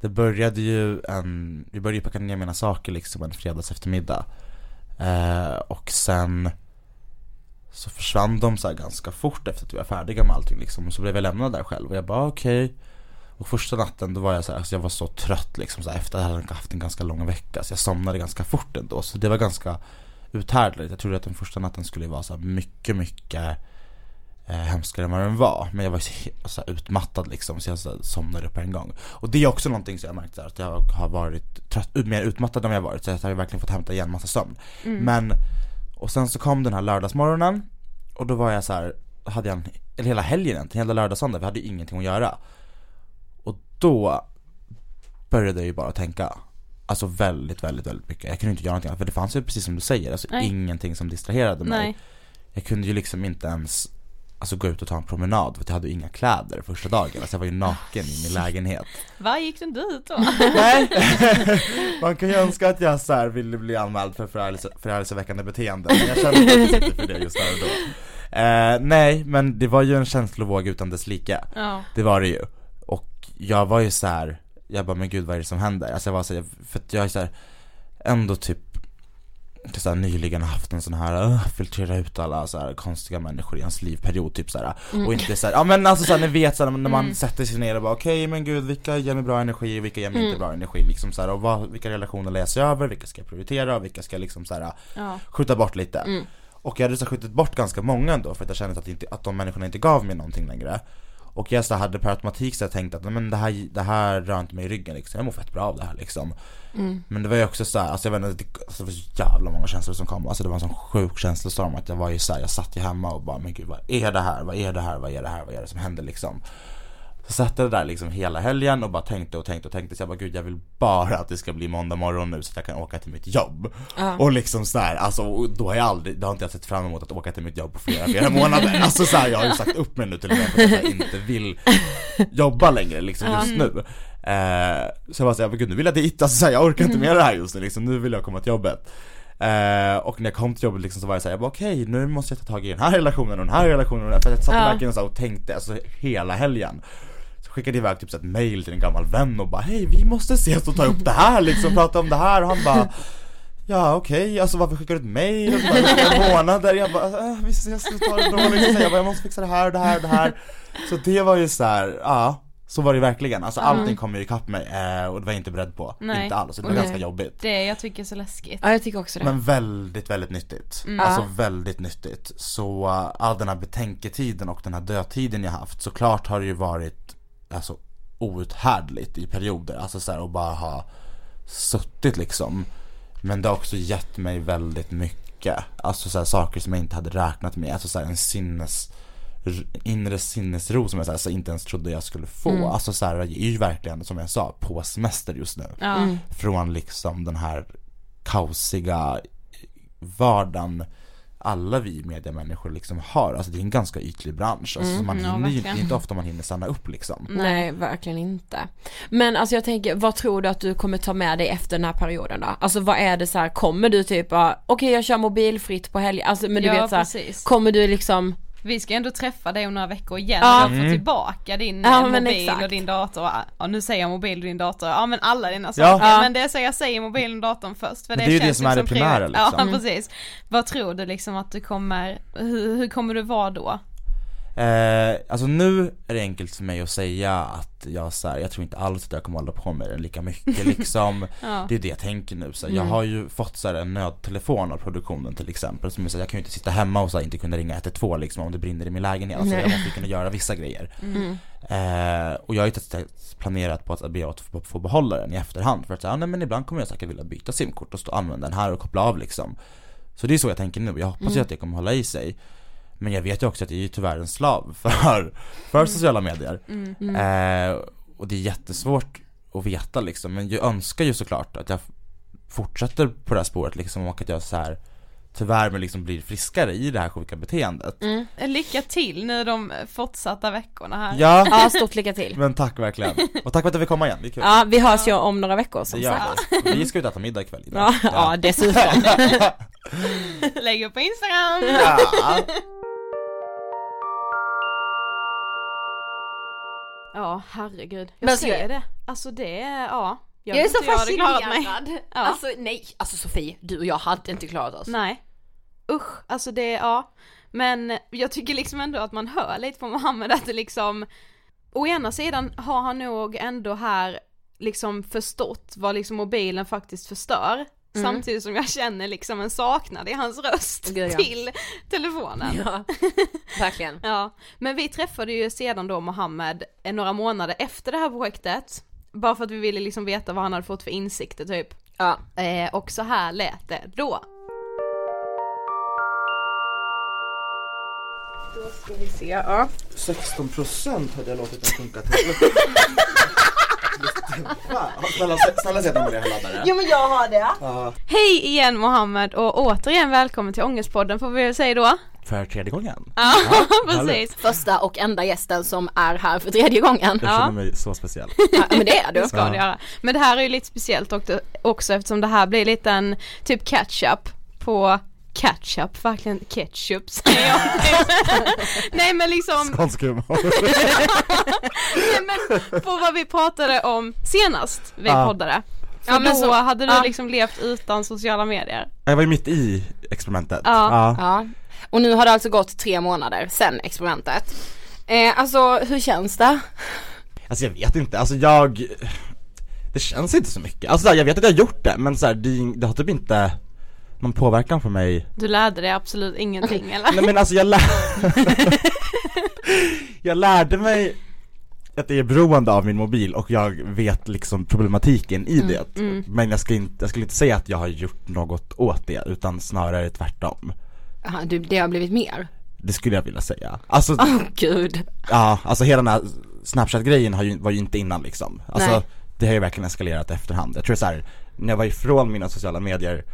det började ju en, vi började ju packa ner mina saker liksom en fredags eftermiddag. Eh, och sen så försvann de så här ganska fort efter att vi var färdiga med allting liksom. Och så blev jag lämnad där själv och jag bara okej. Och första natten då var jag så här, alltså jag var så trött liksom så här, efter att jag hade haft en ganska lång vecka. Så jag somnade ganska fort ändå. Så det var ganska uthärdligt. Jag trodde att den första natten skulle vara så här mycket, mycket eh, hemskare än vad den var. Men jag var så, he- så här utmattad liksom så jag så somnade på en gång. Och det är också någonting som jag märkt så här, att jag har varit trött, mer utmattad än jag varit. Så jag har verkligen fått hämta igen massa sömn. Men, och sen så kom den här lördagsmorgonen och då var jag så här, hade jag en, eller hela helgen egentligen, hela lördag-söndag, vi hade ju ingenting att göra. Och då började jag ju bara tänka Alltså väldigt, väldigt, väldigt mycket. Jag kunde inte göra någonting annat, för det fanns ju precis som du säger, alltså Nej. ingenting som distraherade mig. Nej. Jag kunde ju liksom inte ens Alltså gå ut och ta en promenad för att jag hade ju inga kläder första dagen, alltså jag var ju naken i min lägenhet Var gick du ut då? Nej! Man kan ju önska att jag så här ville bli anmäld för förargelse, förargelseväckande beteende, men jag kände inte för det just där och då eh, Nej, men det var ju en känslovåg utan dess like Ja. Det var det ju Och jag var ju så här. jag bara men gud vad är det som händer? Alltså jag var så här, för att jag är så här, ändå typ så här, nyligen haft en sån här, uh, filtrera ut alla så här konstiga människor i ens livperiod typ så här. Och inte så här, ja men alltså så här, ni vet så här, när man sätter sig ner och bara okej men gud vilka ger mig bra energi, vilka ger mig inte bra energi liksom så och vad, vilka relationer läser jag över, vilka ska jag prioritera och vilka ska jag liksom så här, Ja. skjuta bort lite. Och jag hade så skjutit bort ganska många ändå för att jag kände att, inte, att de människorna inte gav mig någonting längre Och jag så här, hade per automatik så här, tänkt att men det här, det här rör inte mig i ryggen liksom, jag mår fett bra av det här liksom. Men det var ju också så här, alltså jag vet inte, det, alltså, det var så jävla många känslor som kom. Alltså det var en sån sjuk känslostorm att jag var ju så här, jag satt ju hemma och bara men gud vad är det här, vad är det här, vad är det här, vad är det som händer? liksom Så satt jag där liksom hela helgen och bara tänkte och tänkte och tänkte så jag bara gud jag vill bara att det ska bli måndag morgon nu så att jag kan åka till mitt jobb. Och liksom sådär, alltså och då har jag aldrig, då har inte jag sett fram emot att åka till mitt jobb på flera, flera månader. Alltså såhär, jag har ju sagt upp mig nu till och med för att jag inte vill jobba längre liksom just nu. Eh, så jag bara såhär, gud nu vill jag dit, alltså såhär, jag orkar inte med det här just nu liksom, nu vill jag komma till jobbet. Eh, och när jag kom till jobbet liksom så var jag såhär, jag bara okej nu måste jag ta tag i den här relationen och den här relationen och den här, för jag satt Ja. verkligen så här och tänkte alltså hela helgen. Skickade iväg typ så ett mail till en gammal vän och bara hej vi måste ses och ta upp det här liksom, prata om det här och han bara Ja okej, alltså varför skickar du ett mail? Och så bara, månader, jag bara äh, vi ses och tar det då liksom. Jag bara jag måste fixa det här och det här och det här Så det var ju så här, ja så var det verkligen, alltså allting kom ju ikapp mig eh, och det var jag inte beredd på, Nej. inte alls, det var Nej. ganska jobbigt Det jag tycker är så läskigt. Ja jag tycker också det. men väldigt, väldigt nyttigt. Alltså väldigt nyttigt. Så uh, all den här betänketiden och den här dödtiden jag haft, såklart har det ju varit alltså outhärdligt i perioder. Alltså så här, att bara ha suttit liksom. Men det har också gett mig väldigt mycket. Alltså så här, saker som jag inte hade räknat med. Alltså så här, en sinnes inre sinnesro som jag så här, så inte ens trodde jag skulle få. Alltså så här, jag är ju verkligen som jag sa på semester just nu Ja. från liksom den här kaosiga vardagen alla vi mediemänniskor liksom har. Alltså det är en ganska ytlig bransch. Alltså man ja, hinner ju, det är inte ofta man hinner stanna upp liksom. Nej, verkligen inte. Men alltså jag tänker, vad tror du att du kommer ta med dig efter den här perioden då? Alltså vad är det så här, kommer du typ okej jag kör mobilfritt på helgen, alltså men du Ja, vet så här, kommer du liksom, Vi ska ändå träffa dig om några veckor igen Ja. och då få tillbaka din Ja, eh, mobil exakt. och din dator. Ja nu säger jag mobil och din dator, ja men alla dina Ja. saker. Ja. Men det är så jag säger mobilen och datorn först. För Men det är ju det som är det prio- primära, liksom. Ja precis. Vad tror du liksom att du kommer, hur, hur kommer du vara då? Eh, alltså nu är det enkelt för mig att säga att jag så här, jag tror inte alls att jag kommer hålla på med den lika mycket liksom. Ja. Det är det jag tänker nu så här, Jag har ju fått så här, en nödtelefon av produktionen till exempel som är så här, jag kan ju inte sitta hemma och så här, inte kunna ringa 112 liksom om det brinner i min lägenhet. Alltså, Jag måste kunna göra vissa grejer. Eh, Och jag har ju inte planerat på att be att få, få behålla den i efterhand för att säga, nej men ibland kommer jag säkert vilja byta simkort och stå och använda den här och koppla av liksom. Så det är så jag tänker nu, jag hoppas ju att det kommer hålla i sig men jag vet ju också att jag är ju tyvärr en slav för, för sociala medier. Eh, och det är jättesvårt att veta liksom, men jag önskar ju såklart att jag fortsätter på det här spåret liksom och att jag så här tyvärr men liksom blir friskare i det här sjuka beteendet. Eh, Lycka till nu de fortsatta veckorna här. Ja, ja stort lycka till. men tack verkligen. Och tack för att jag fick komma igen, det är kul. Ja vi hörs ju om några veckor som gör sagt. det. Vi ska ut och äta middag ikväll. Ja, ja dessutom. Lägg upp på Instagram! Ja. Ja herregud, jag Men så- säger det. Alltså det är, ja. Jag är vet så jag fascinerad. Ja. Alltså nej, alltså Sofie, du och jag hade inte klarat oss. Nej. Usch, alltså det, ja. Men jag tycker liksom ändå att man hör lite på Mohammed att det liksom, å ena sidan har han nog ändå här liksom förstått vad liksom mobilen faktiskt förstör. Samtidigt som jag känner liksom en saknad i hans röst Gud, ja. till telefonen. Ja, verkligen. Ja, men vi träffade ju sedan då Mohammed eh, några månader efter det här projektet. Bara för att vi ville liksom veta vad han hade fått för insikter typ. Ja. Eh, och så här lät det då. Då ska vi se, ja. 16% hade jag låtit den sjunka till. snälla, snälla säg att de har det här laddare. Jo men jag har det. Ja. Hej igen Mohammed och återigen välkommen till Ångestpodden får vi väl säga då. För tredje gången. Ja, precis. Första och enda gästen som är här för tredje gången. Jag Ja. känner mig så speciell. Ja, men det är du. Det ska det göra. Men det här är ju lite speciellt också, också eftersom det här blir lite en typ catch-up på Ketchup, verkligen ketchup säger jag. Nej men liksom, Skånsk humor. nej, men på vad vi pratade om senast vi Ja. poddade. Ja, men då så- hade du ja. liksom levt utan sociala medier. Jag var ju mitt i experimentet. Ja. Ja. Och nu har det alltså gått tre månader sedan experimentet. Eh, alltså hur känns det? Alltså jag vet inte, alltså jag Det känns inte så mycket, alltså jag vet att jag har gjort det men så här, det, det har typ inte någon påverkan på mig Du lärde dig absolut ingenting eller? Nej men alltså jag lär... Jag lärde mig att det är beroende av min mobil och jag vet liksom problematiken i det Men jag, ska inte, jag skulle inte säga att jag har gjort något åt det utan snarare tvärtom Aha, du, det har blivit mer. Det skulle jag vilja säga Alltså, Åh gud. ja, alltså hela den här Snapchat-grejen har ju, var ju inte innan liksom. Alltså Nej. det har ju verkligen eskalerat efterhand. Jag tror så här, när jag var ifrån mina sociala medier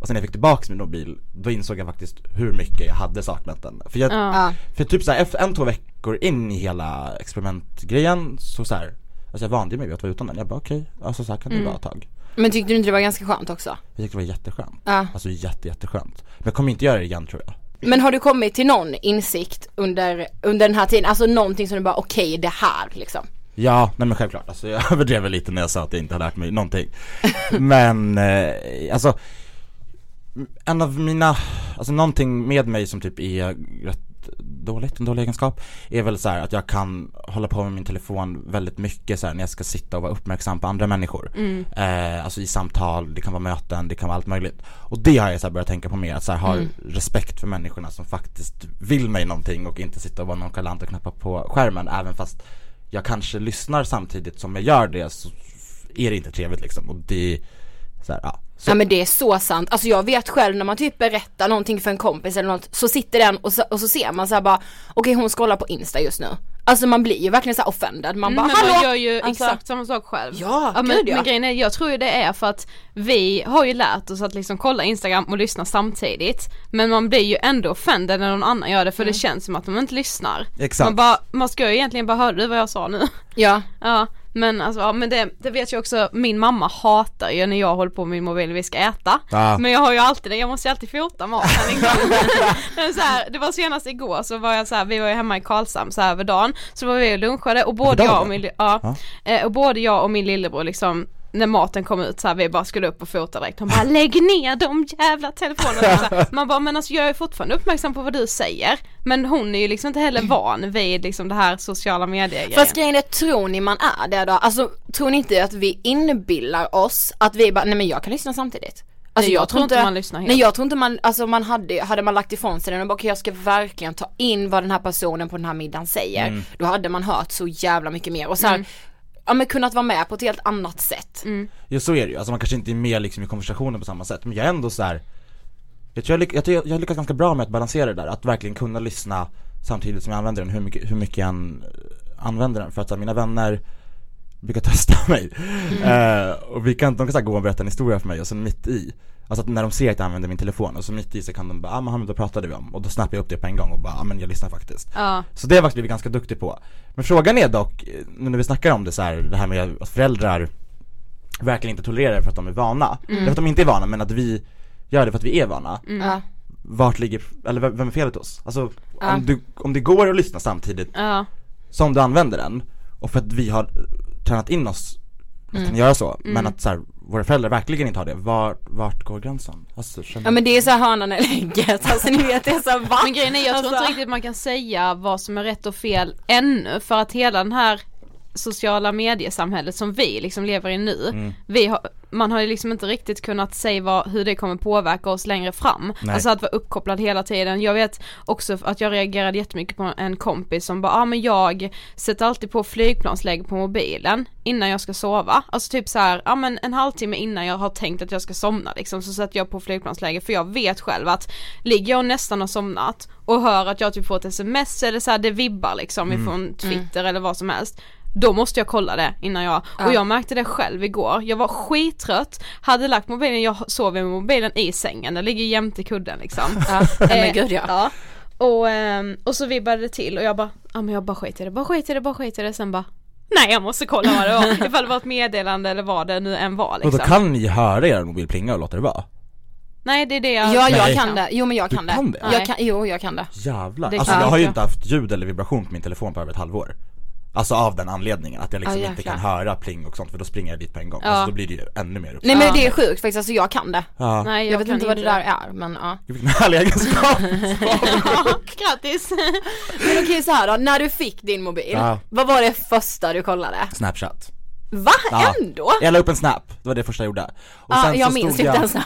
och sen när jag fick tillbaks min mobil, då insåg jag faktiskt hur mycket jag hade saknat den. För jag, Ja. för typ såhär, efter en, två veckor in i hela experimentgrejen så såhär, alltså jag vande mig vid att vara utan den. Jag bara okej, alltså så här kan det vara ett tag. Men tyckte du inte det var ganska skönt också? Jag tyckte det var jätteskönt. Ja. Alltså jätte, jätteskönt. Men jag kommer inte göra det igen tror jag. Men har du kommit till någon insikt under, under den här tiden? Alltså någonting som du bara okej det här liksom. Ja, nej men självklart. Alltså jag överdrev lite när jag sa att jag inte har lärt mig någonting. men, eh, alltså en av mina, alltså någonting med mig som typ är rätt dåligt, en dålig egenskap är väl så här att jag kan hålla på med min telefon väldigt mycket så här när jag ska sitta och vara uppmärksam på andra människor. Eh, alltså i samtal, det kan vara möten, det kan vara allt möjligt. Och det har jag så här börjat tänka på mer, att så här, ha respekt för människorna som faktiskt vill mig någonting och inte sitta och vara nonchalant och knappa på skärmen även fast jag kanske lyssnar samtidigt som jag gör det så är det inte trevligt liksom och det, så här, ja. Så, Ja men det är så sant, alltså jag vet själv när man typ berättar någonting för en kompis eller något så sitter den och så, och så ser man så här bara okej hon scrollar på insta just nu. Alltså man blir ju verkligen så här offended, man bara Mm, men man gör ju Alltså, exakt samma sak själv. Ja, men, gud, ja. men grejen är, jag tror ju det är för att vi har ju lärt oss att liksom kolla instagram och lyssna samtidigt Men man blir ju ändå offended när någon annan gör det för det känns som att de inte lyssnar Exakt. Man bara, man ska ju egentligen bara, hörde du vad jag sa nu? Ja, Ja, men alltså, ja, men det, det vet jag också, min mamma hatar ju när jag håller på med min mobil och vi ska äta Ja. Men jag har ju alltid det, jag måste ju alltid fota maten liksom. Så här, Det var senast igår så var jag så här, vi var ju hemma i Karlshamn så här över dagen Så var vi och lunchade och både jag och min, ja, eh, och både jag och min lillebror liksom när maten kom ut så här, vi bara skulle upp och fota direkt, han bara lägg ner de jävla telefonerna Man bara men alltså jag är fortfarande uppmärksam på vad du säger Men hon är ju liksom inte heller van vid liksom det här sociala medier fast grejen är, tror ni man är det då? Alltså tror ni inte att vi inbillar oss att vi bara, nej men jag kan lyssna samtidigt? Alltså Nej, jag tror inte man lyssnar helt. Nej jag tror inte man, alltså man hade, hade man lagt ifrån sig den och bara okej jag ska verkligen ta in vad den här personen på den här middagen säger. Mm. Då hade man hört så jävla mycket mer och så här, Mm. Ja men kunnat vara med på ett helt annat sätt. Ja så är det ju, alltså man kanske inte är med liksom i konversationen på samma sätt. Men jag är ändå så här. Jag tror jag, lyck- jag, tror jag, jag lyckas ganska bra med att balansera det där, att verkligen kunna lyssna samtidigt som jag använder den, hur mycket, hur mycket jag än använder den. För att så här, mina vänner brukar testa mig. Eh, och vi kan, de kan så här, gå och berätta en historia för mig och sen mitt i Alltså att när de ser att jag använder min telefon och så mitt i så kan de bara, ah men då pratade vi om och då snappar jag upp det på en gång och bara, ah men jag lyssnar faktiskt Ja. Så det har jag faktiskt blivit ganska duktig på Men frågan är dock, eh, nu när vi snackar om det så här, det här med att föräldrar verkligen inte tolererar det för att de är vana. Mm. För att de inte är vana men att vi gör det för att vi är vana. Ja. Vart ligger, eller vem är felet hos? Alltså Ja. om, du, om det går att lyssna samtidigt Ja, som du använder den och för att vi har tränat in oss att Mm. göra så, men att så här, våra föräldrar verkligen inte har det, vart, vart går gränsen? Alltså, känner Ja men det är så här hönan eller ägget, alltså ni vet det är så här, va? Men grejen är jag tror Alltså- inte riktigt man kan säga vad som är rätt och fel ännu för att hela den här sociala mediesamhället som vi liksom lever i nu, Mm. vi har, man har ju liksom inte riktigt kunnat säga vad, hur det kommer påverka oss längre fram. Nej. Alltså att vara uppkopplad hela tiden. Jag vet också att jag reagerade jättemycket på en kompis som bara, ja ah, men jag sätter alltid på flygplansläge på mobilen innan jag ska sova. Alltså typ så här, ja men en halvtimme innan jag har tänkt att jag ska somna liksom så sätter jag på flygplansläge för jag vet själv att ligger jag nästan har somnat och hör att jag typ får ett sms eller så här, det vibbar liksom ifrån Twitter eller vad som helst då måste jag kolla det innan jag, och jag märkte det själv igår, jag var skittrött, hade lagt mobilen, jag sover med mobilen i sängen, den ligger jämte kudden liksom Ja, men Eh, gud ja. ja. Och, ehm, och så vibbade det till och jag bara, ja men jag bara skiter i det, bara skiter i det, bara skiter i det, sen bara Nej jag måste kolla vad det var, ifall det var ett meddelande eller vad det nu än var Och liksom då kan ni höra er mobil plinga och låta det vara? Nej det är det jag Ja jag Nej. kan det, jo men jag Du kan det. kan det? Jag kan, jo jag kan det. Jävlar, Det alltså jag har ju inte haft ljud eller vibration på min telefon på över ett halvår Alltså av den anledningen, att jag liksom Ja, inte kan höra pling och sånt för då springer jag dit på en gång, Ja. alltså då blir det ju ännu mer upp. Nej men det är sjukt faktiskt, alltså jag kan det. Ja, Nej Jag, vet kan inte vad det där är men ja. vilken härlig egenskap! Ja, grattis! Men okej så här då, när du fick din mobil, Ja. vad var det första du kollade? Snapchat Va? Ja. Ändå? Jag la upp en snap, det var det första jag gjorde och Ja, sen jag så minns inte jag, ens.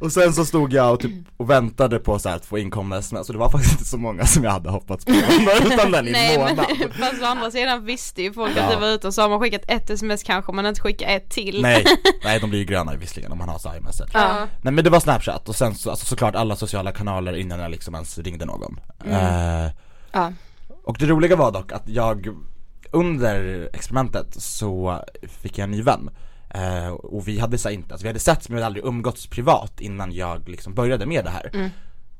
Och sen så stod jag och typ och väntade på så att få inkomna sms och det var faktiskt inte så många som jag hade hoppats på utan den i Nej månad men fast å andra sidan visste ju folk att det var ute och så har man skickat ett sms kanske man inte skickar ett till Nej, nej de blir ju gröna visserligen om man har så här iMessage Ja. Nej men det var snapchat och sen så, alltså såklart alla sociala kanaler innan jag liksom ens ringde någon Mm. eh, Ja. Och det roliga var dock att jag under experimentet så fick jag en ny vän eh, och vi hade så inte, alltså vi hade sett men vi hade aldrig umgåtts privat innan jag liksom började med det här. Mm.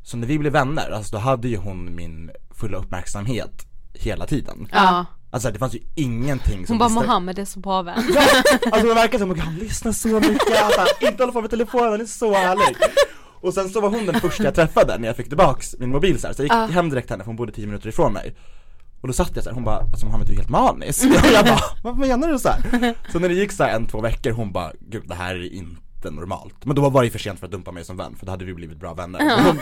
Så när vi blev vänner, alltså då hade ju hon min fulla uppmärksamhet hela tiden. Ja. Alltså det fanns ju ingenting som Hon bara Mohammed är så bra vän. Alltså det verkar som att han lyssnar så mycket, alltså, inte håller på med telefonen, han är så härlig Och sen så var hon den första jag träffade när jag fick tillbaks min mobil så, här. så jag gick hem direkt till henne för hon bodde 10 minuter ifrån mig Och då satt jag så här, hon bara, alltså Mohammed du är helt manisk Och jag bara, vad menar du så här? Så när det gick så här en, två veckor, hon bara, gud det här är inte normalt Men då var det ju för sent för att dumpa mig som vän, för då hade vi blivit bra vänner Men Hon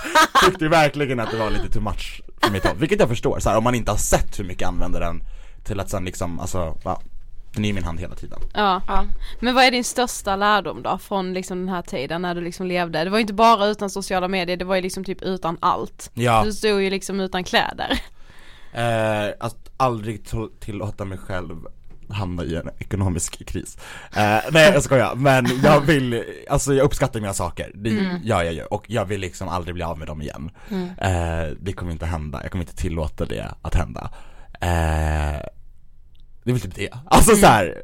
tyckte verkligen att det var lite too much för mitt håll, vilket jag förstår, så här, om man inte har sett hur mycket jag använder den till att sen liksom, alltså, va, den är i min hand hela tiden Ja. Ja. Men vad är din största lärdom då från liksom den här tiden när du liksom levde? Det var ju inte bara utan sociala medier, det var ju liksom typ utan allt. Ja. Du stod ju liksom utan kläder. Eh, att aldrig tillåta mig själv hamna i en ekonomisk kris. Eh, nej jag skojar, men jag vill, alltså jag uppskattar mina saker, det gör jag ju. Och jag vill liksom aldrig bli av med dem igen. Eh, det kommer inte hända, jag kommer inte tillåta det att hända. Eh, det är väl typ det, alltså så här.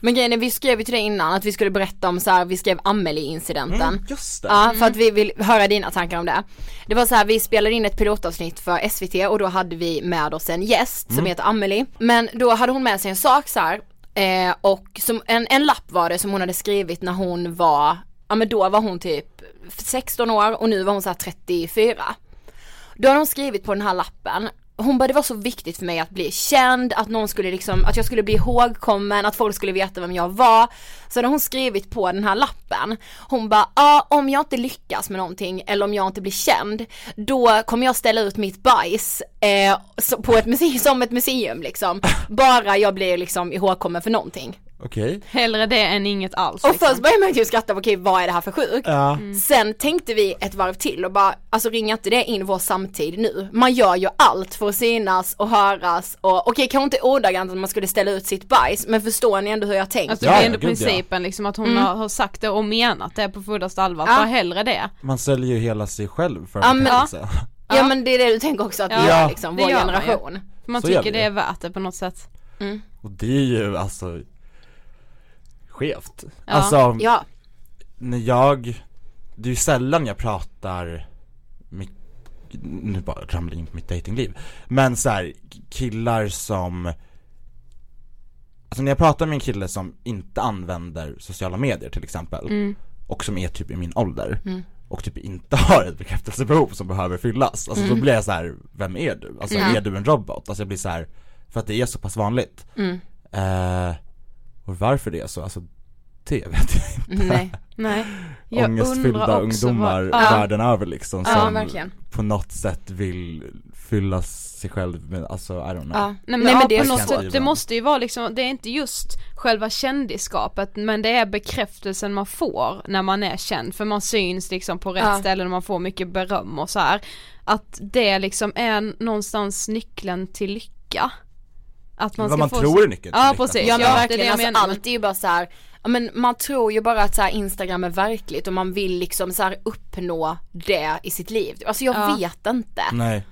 Men grejen är, vi skrev ju till dig innan att vi skulle berätta om så här, vi skrev Amelie-incidenten. Mm, just det. Ja, för att vi vill höra dina tankar om det. Det var så här, vi spelade in ett pilotavsnitt för SVT och då hade vi med oss en gäst som heter Amelie. Men då hade hon med sig en sak så här, eh, och som, en, en lapp var det som hon hade skrivit när hon var, ja men då var hon typ 16 år och nu var hon så här 34. Då har hon skrivit på den här lappen hon bara det var så viktigt för mig att bli känd, att någon skulle liksom, att jag skulle bli ihågkommen, att folk skulle veta vem jag var. Så hade hon skrivit på den här lappen, hon bara, ja om jag inte lyckas med någonting eller om jag inte blir känd, då kommer jag ställa ut mitt bajs eh, på ett museum, som ett museum liksom. Bara jag blir liksom ihågkommen för någonting. Okej. Hellre det än inget alls. Och liksom. först började man ju skratta, okej vad är det här för sjukt? Ja. Sen tänkte vi ett varv till och bara, alltså ringa inte det in vår samtid nu? Man gör ju allt för att synas och höras och okej kanske inte ordagrant att man skulle ställa ut sitt bajs men förstår ni ändå hur jag tänker? Alltså Ja, det är ja, ändå ja. principen liksom att hon har, har sagt det och menat det på fullaste allvar, Ja. bara hellre det. Man säljer ju hela sig själv för Ja, en men- bekräftelse. Ja men det är det du tänker också att vi Ja, gör liksom, vår man generation. Man gör tycker vi det är värt det på något sätt. Och det är ju alltså skevt. Ja. Alltså, Ja, när jag, det är ju sällan jag pratar mitt, nu bara ramlar in på mitt datingliv Men så här, killar som Alltså när jag pratar med en kille som inte använder sociala medier till exempel Och som är typ i min ålder Och typ inte har ett bekräftelsebehov som behöver fyllas Alltså då blir jag så här: vem är du? Alltså är du en robot? Alltså jag blir så här för att det är så pass vanligt eh, Och varför det är så, alltså det vet jag inte nej. Nej. Jag ångestfyllda ungdomar vad- Ja. världen över liksom Ja, som verkligen. på något sätt vill fylla sig själv med, alltså I don't know Ja. Nej men, Nej, men det sätt, det måste ju vara liksom, det är inte just själva kändisskapet men det är bekräftelsen man får när man är känd för man syns liksom på rätt Ja. ställen och man får mycket beröm och så här. Att det liksom är någonstans nyckeln till lycka. Att man Vad ska man få tror är nyckeln Ja precis, Ja men ja, det är verkligen, det jag alltså allt är ju bara så här, ja, men man tror ju bara att så här, Instagram är verkligt och man vill liksom så här uppnå det i sitt liv. Alltså jag Ja. vet inte. Nej.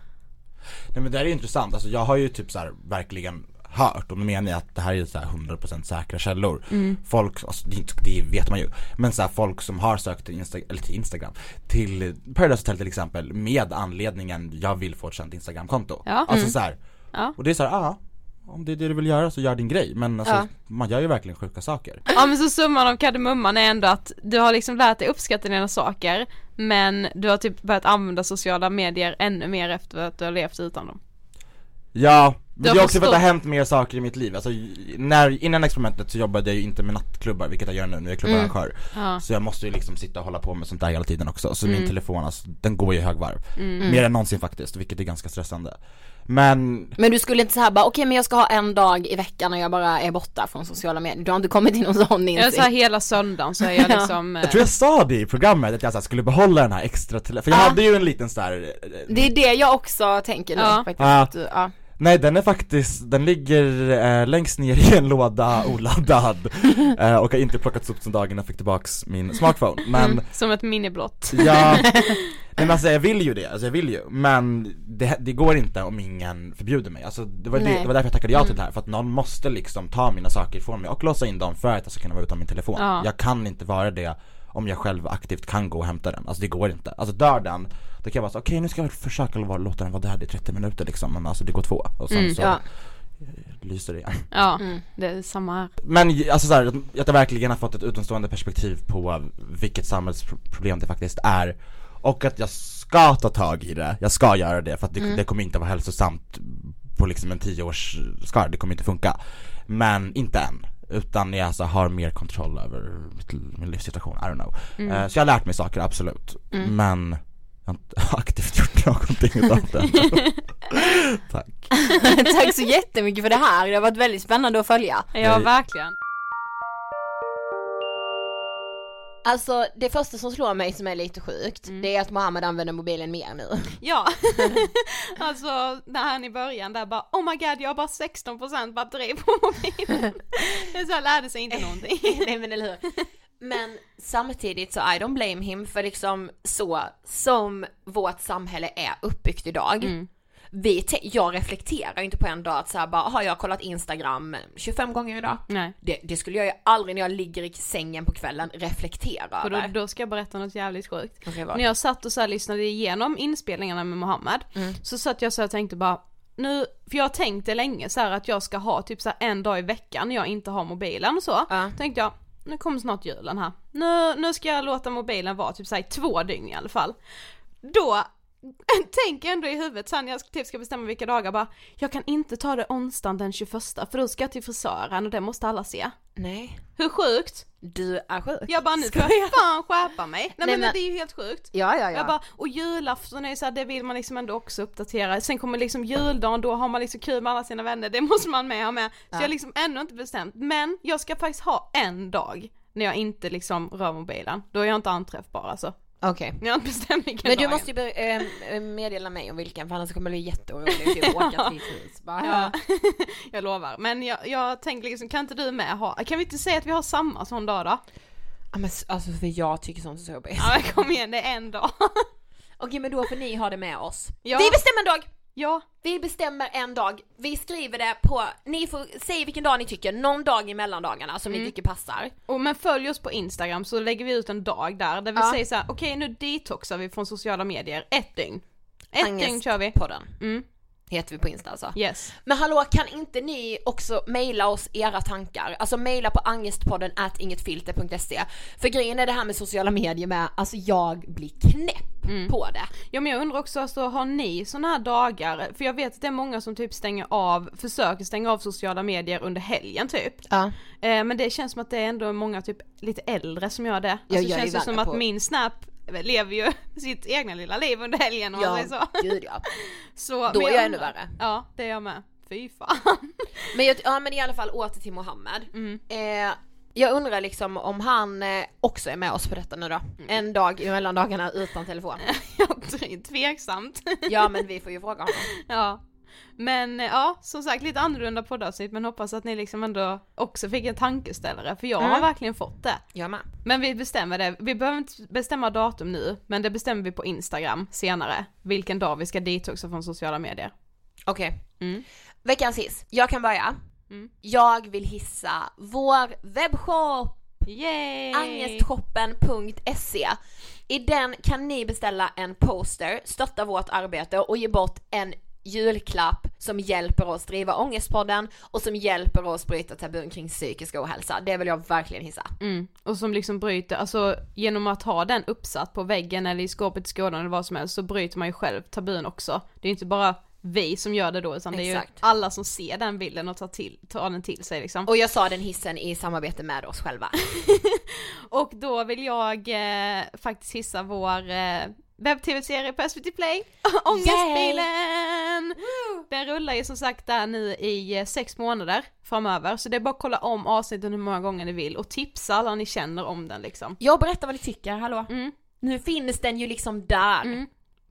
Nej men det här är ju intressant, alltså jag har ju typ så här verkligen hört, och nu menar jag att det här är så här 100% säkra källor. Folk, alltså det, är det vet man ju, men så här, folk som har sökt till, Insta, eller till Instagram Till Paradise Hotel till exempel med anledningen jag vill få ett känt Instagramkonto. Ja. Alltså så här, Ja. och det är så här, ja om det är det du vill göra så gör din grej, men alltså Ja. man gör ju verkligen sjuka saker Ja men så summan av kardemumman är ändå att du har liksom lärt dig uppskatta dina saker men du har typ börjat använda sociala medier ännu mer efter att du har levt utan dem. Ja, men Jag det är också för att det har hänt mer saker i mitt liv, alltså när, innan experimentet så jobbade jag ju inte med nattklubbar, vilket jag gör nu, nu är jag klubbarrangör Ja. Så jag måste ju liksom sitta och hålla på med sånt där hela tiden också, så Mm. min telefon alltså, den går ju i högvarv Mer än någonsin faktiskt, vilket är ganska stressande Men, Men du skulle inte säga bara okej men jag ska ha en dag i veckan när jag bara är borta från sociala medier. Du har inte kommit till någon sån Jag insikt. så här hela söndagen så är jag liksom jag tror jag sa det i programmet att jag så här, skulle behålla den här extra telefonen, för jag Ja. hade ju en liten så här. eh, Det är det jag också tänker nu Ja. faktiskt. Ja. Nej den är faktiskt, den ligger eh, längst ner i en låda oladdad. Eh, och har inte plockats upp sen dagen jag fick tillbaks min smartphone. Men som ett miniblott. ja, men alltså jag vill ju det, alltså jag vill ju, men det, det går inte om ingen förbjuder mig, alltså det var, det, det var därför jag tackade ja till det här, för att någon måste liksom ta mina saker ifrån mig och låsa in dem för att jag ska kunna vara utan min telefon. Ja. Jag kan inte vara det om jag själv aktivt kan gå och hämta den, alltså det går inte. Alltså dör den, då kan jag vara så okej nu ska jag försöka låta den vara där i 30 minuter liksom, men alltså det går två och sen så ja. lyser det igen. Ja, Mm. det är samma här. Men alltså så här, att jag verkligen har fått ett utomstående perspektiv på vilket samhällsproblem det faktiskt är Och att jag ska ta tag i det, jag ska göra det för att det, det kommer inte vara hälsosamt på liksom en tioårs skala, det kommer inte funka Men inte än, utan jag alltså har mer kontroll över mitt, min livssituation, I don't know. Eh, Så jag har lärt mig saker, absolut, men jag har inte aktivt gjort någonting utav det. Tack. Tack så jättemycket för det här, det har varit väldigt spännande att följa. Ja, verkligen. Alltså det första som slår mig som är lite sjukt, Mm. det är att Mohammed använder mobilen mer nu. Ja, alltså när han i början där bara oh my god jag har bara 16% batteri på mobilen. Så han lärde sig inte någonting. Nej men eller hur. Men samtidigt så I don't blame him för liksom så som vårt samhälle är uppbyggt idag. Mm. Vi jag reflekterar inte på en dag att såhär bara, har jag kollat Instagram 25 gånger idag? Nej. Det, det skulle jag ju aldrig när jag ligger i sängen på kvällen reflektera Och då, över. då ska jag berätta något jävligt sjukt. Vad? När jag satt och så lyssnade igenom inspelningarna med Mohammed så satt jag så och tänkte bara nu, för jag tänkte länge så att jag ska ha typ så en dag i veckan när jag inte har mobilen och så. Ja. Tänkte jag, nu kommer snart julen här. Nu, nu ska jag låta mobilen vara typ så här i två dygn i alla fall. Då tänker ändå i huvudet sen jag typ ska bestämma vilka dagar bara, jag kan inte ta det onsdagen den 21 för då ska jag till frisören och det måste alla se. Nej, Hur sjukt? du är sjuk. Jag bara nu får jag fan skärpa mig. Nej, Nej, men, men- det är ju helt sjukt. Ja, ja, ja. Jag bara, och julafton är ju så här, det vill man liksom ändå också uppdatera. Sen kommer liksom juldagen, då har man liksom kul med alla sina vänner, det måste man med ha med. Så jag har liksom ännu inte bestämt, men jag ska faktiskt ha en dag när jag inte liksom rör mobilen. Då är jag inte anträffbar alltså. Okej. Jag har inte bestämt vilken Men du måste ju be- eh, meddela mig om vilken för annars kommer det bli jätteorolig typ åka till hus. Bara, Ja, jag lovar. Men jag, jag tänker liksom, kan inte du med ha, kan vi inte säga att vi har samma sån dag då? Ja men alltså för jag tycker sånt är så jobbigt. Ja men kom igen, det är en dag. Okej men då får ni ha det med oss. Ja. Vi bestämmer en dag! Ja, Vi bestämmer en dag, vi skriver det på, ni får säga vilken dag ni tycker, någon dag i mellandagarna som Mm. ni tycker passar. Och men följ oss på Instagram så lägger vi ut en dag där, där vi Ja. säger så här: okej nu detoxar vi från sociala medier, ett dygn. Ett Angest dygn kör vi. podden. Mm. Heter vi på Insta alltså. Yes. Men hallå, kan inte ni också mejla oss era tankar? Alltså mejla på angestpodden at ingetfilter.se. För grejen är det här med sociala medier med, alltså jag blir knäpp Mm. på det. Ja men jag undrar också, alltså, har ni såna här dagar? För jag vet att det är många som typ stänger av, försöker stänga av sociala medier under helgen typ. Ja. Eh, men det känns som att det är ändå många typ lite äldre som gör det. Alltså, Ja, det jag är känns ju som värre att på- min Snap lever ju sitt egna lilla liv under helgen om man säger så. gud ja. så Då är jag ännu undrar- värre. Ja, det är jag med. Fy fan. Men, jag, ja, men i alla fall åter till Mohammed. Mm. Eh, jag undrar liksom om han eh, också är med oss på detta nu då. Mm. En dag i mellandagarna utan telefon. Ja, tveksamt. Ja men vi får ju fråga honom. Ja. Men eh, ja, som sagt lite annorlunda poddavsnitt men hoppas att ni liksom ändå också fick en tankeställare för jag har Mm. verkligen fått det. Jag med. Men vi bestämmer det, vi behöver inte bestämma datum nu men det bestämmer vi på Instagram senare, vilken dag vi ska detoxa från sociala medier. Okej. Mm. Veckans hiss. Jag kan börja. Mm. Jag vill hissa vår webbshop Yay! Angestshoppen.se I den kan ni beställa en poster, stötta vårt arbete och ge bort en julklapp som hjälper oss driva Ångestpodden och som hjälper oss bryta tabun kring psykisk ohälsa. Det vill jag verkligen hissa. Mm. Och som liksom bryter, alltså genom att ha den uppsatt på väggen eller i skåpet i skådan eller vad som helst så bryter man ju själv tabun också. Det är inte bara vi som gör det då utan det är ju Exakt. alla som ser den bilden och tar, till, tar den till sig liksom. Och jag sa den hissen i samarbete med oss själva. Och då vill jag eh, faktiskt hissa vår eh, webb-tv-serie på SVT Play, Ångestbilen! Den rullar ju som sagt där nu i eh, sex månader framöver, så det är bara att kolla om avsnitten hur många gånger ni vill och tipsa alla ni känner om den liksom. Jag berättar vad ni tycker, hallå. Mm. Nu finns den ju liksom där. Mm.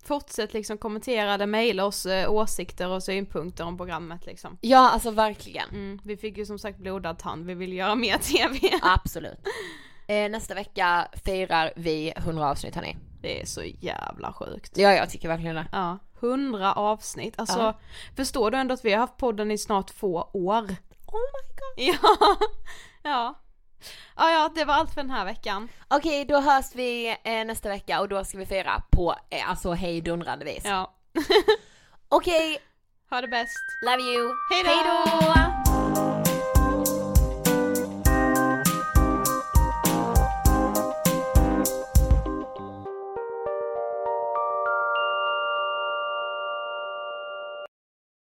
Fortsätt liksom kommentera eller mejla oss eh, åsikter och synpunkter om programmet liksom. Ja, alltså verkligen. Mm. Vi fick ju som sagt blodad tand, vi vill göra mer TV. Absolut. Eh, nästa vecka firar vi 100 avsnitt hörni. Det är så jävla sjukt. Ja jag tycker verkligen det. Ja, hundra avsnitt. Alltså, Ja. förstår du ändå att vi har haft podden i snart två år? Oh my god. Ja, ja. Ja, ja, det var allt för den här veckan. Okej då hörs vi eh, nästa vecka och då ska vi fira på eh, alltså hejdundrande vis. Ja. Okej, Ha det bäst. love you. Hej då! Hej då!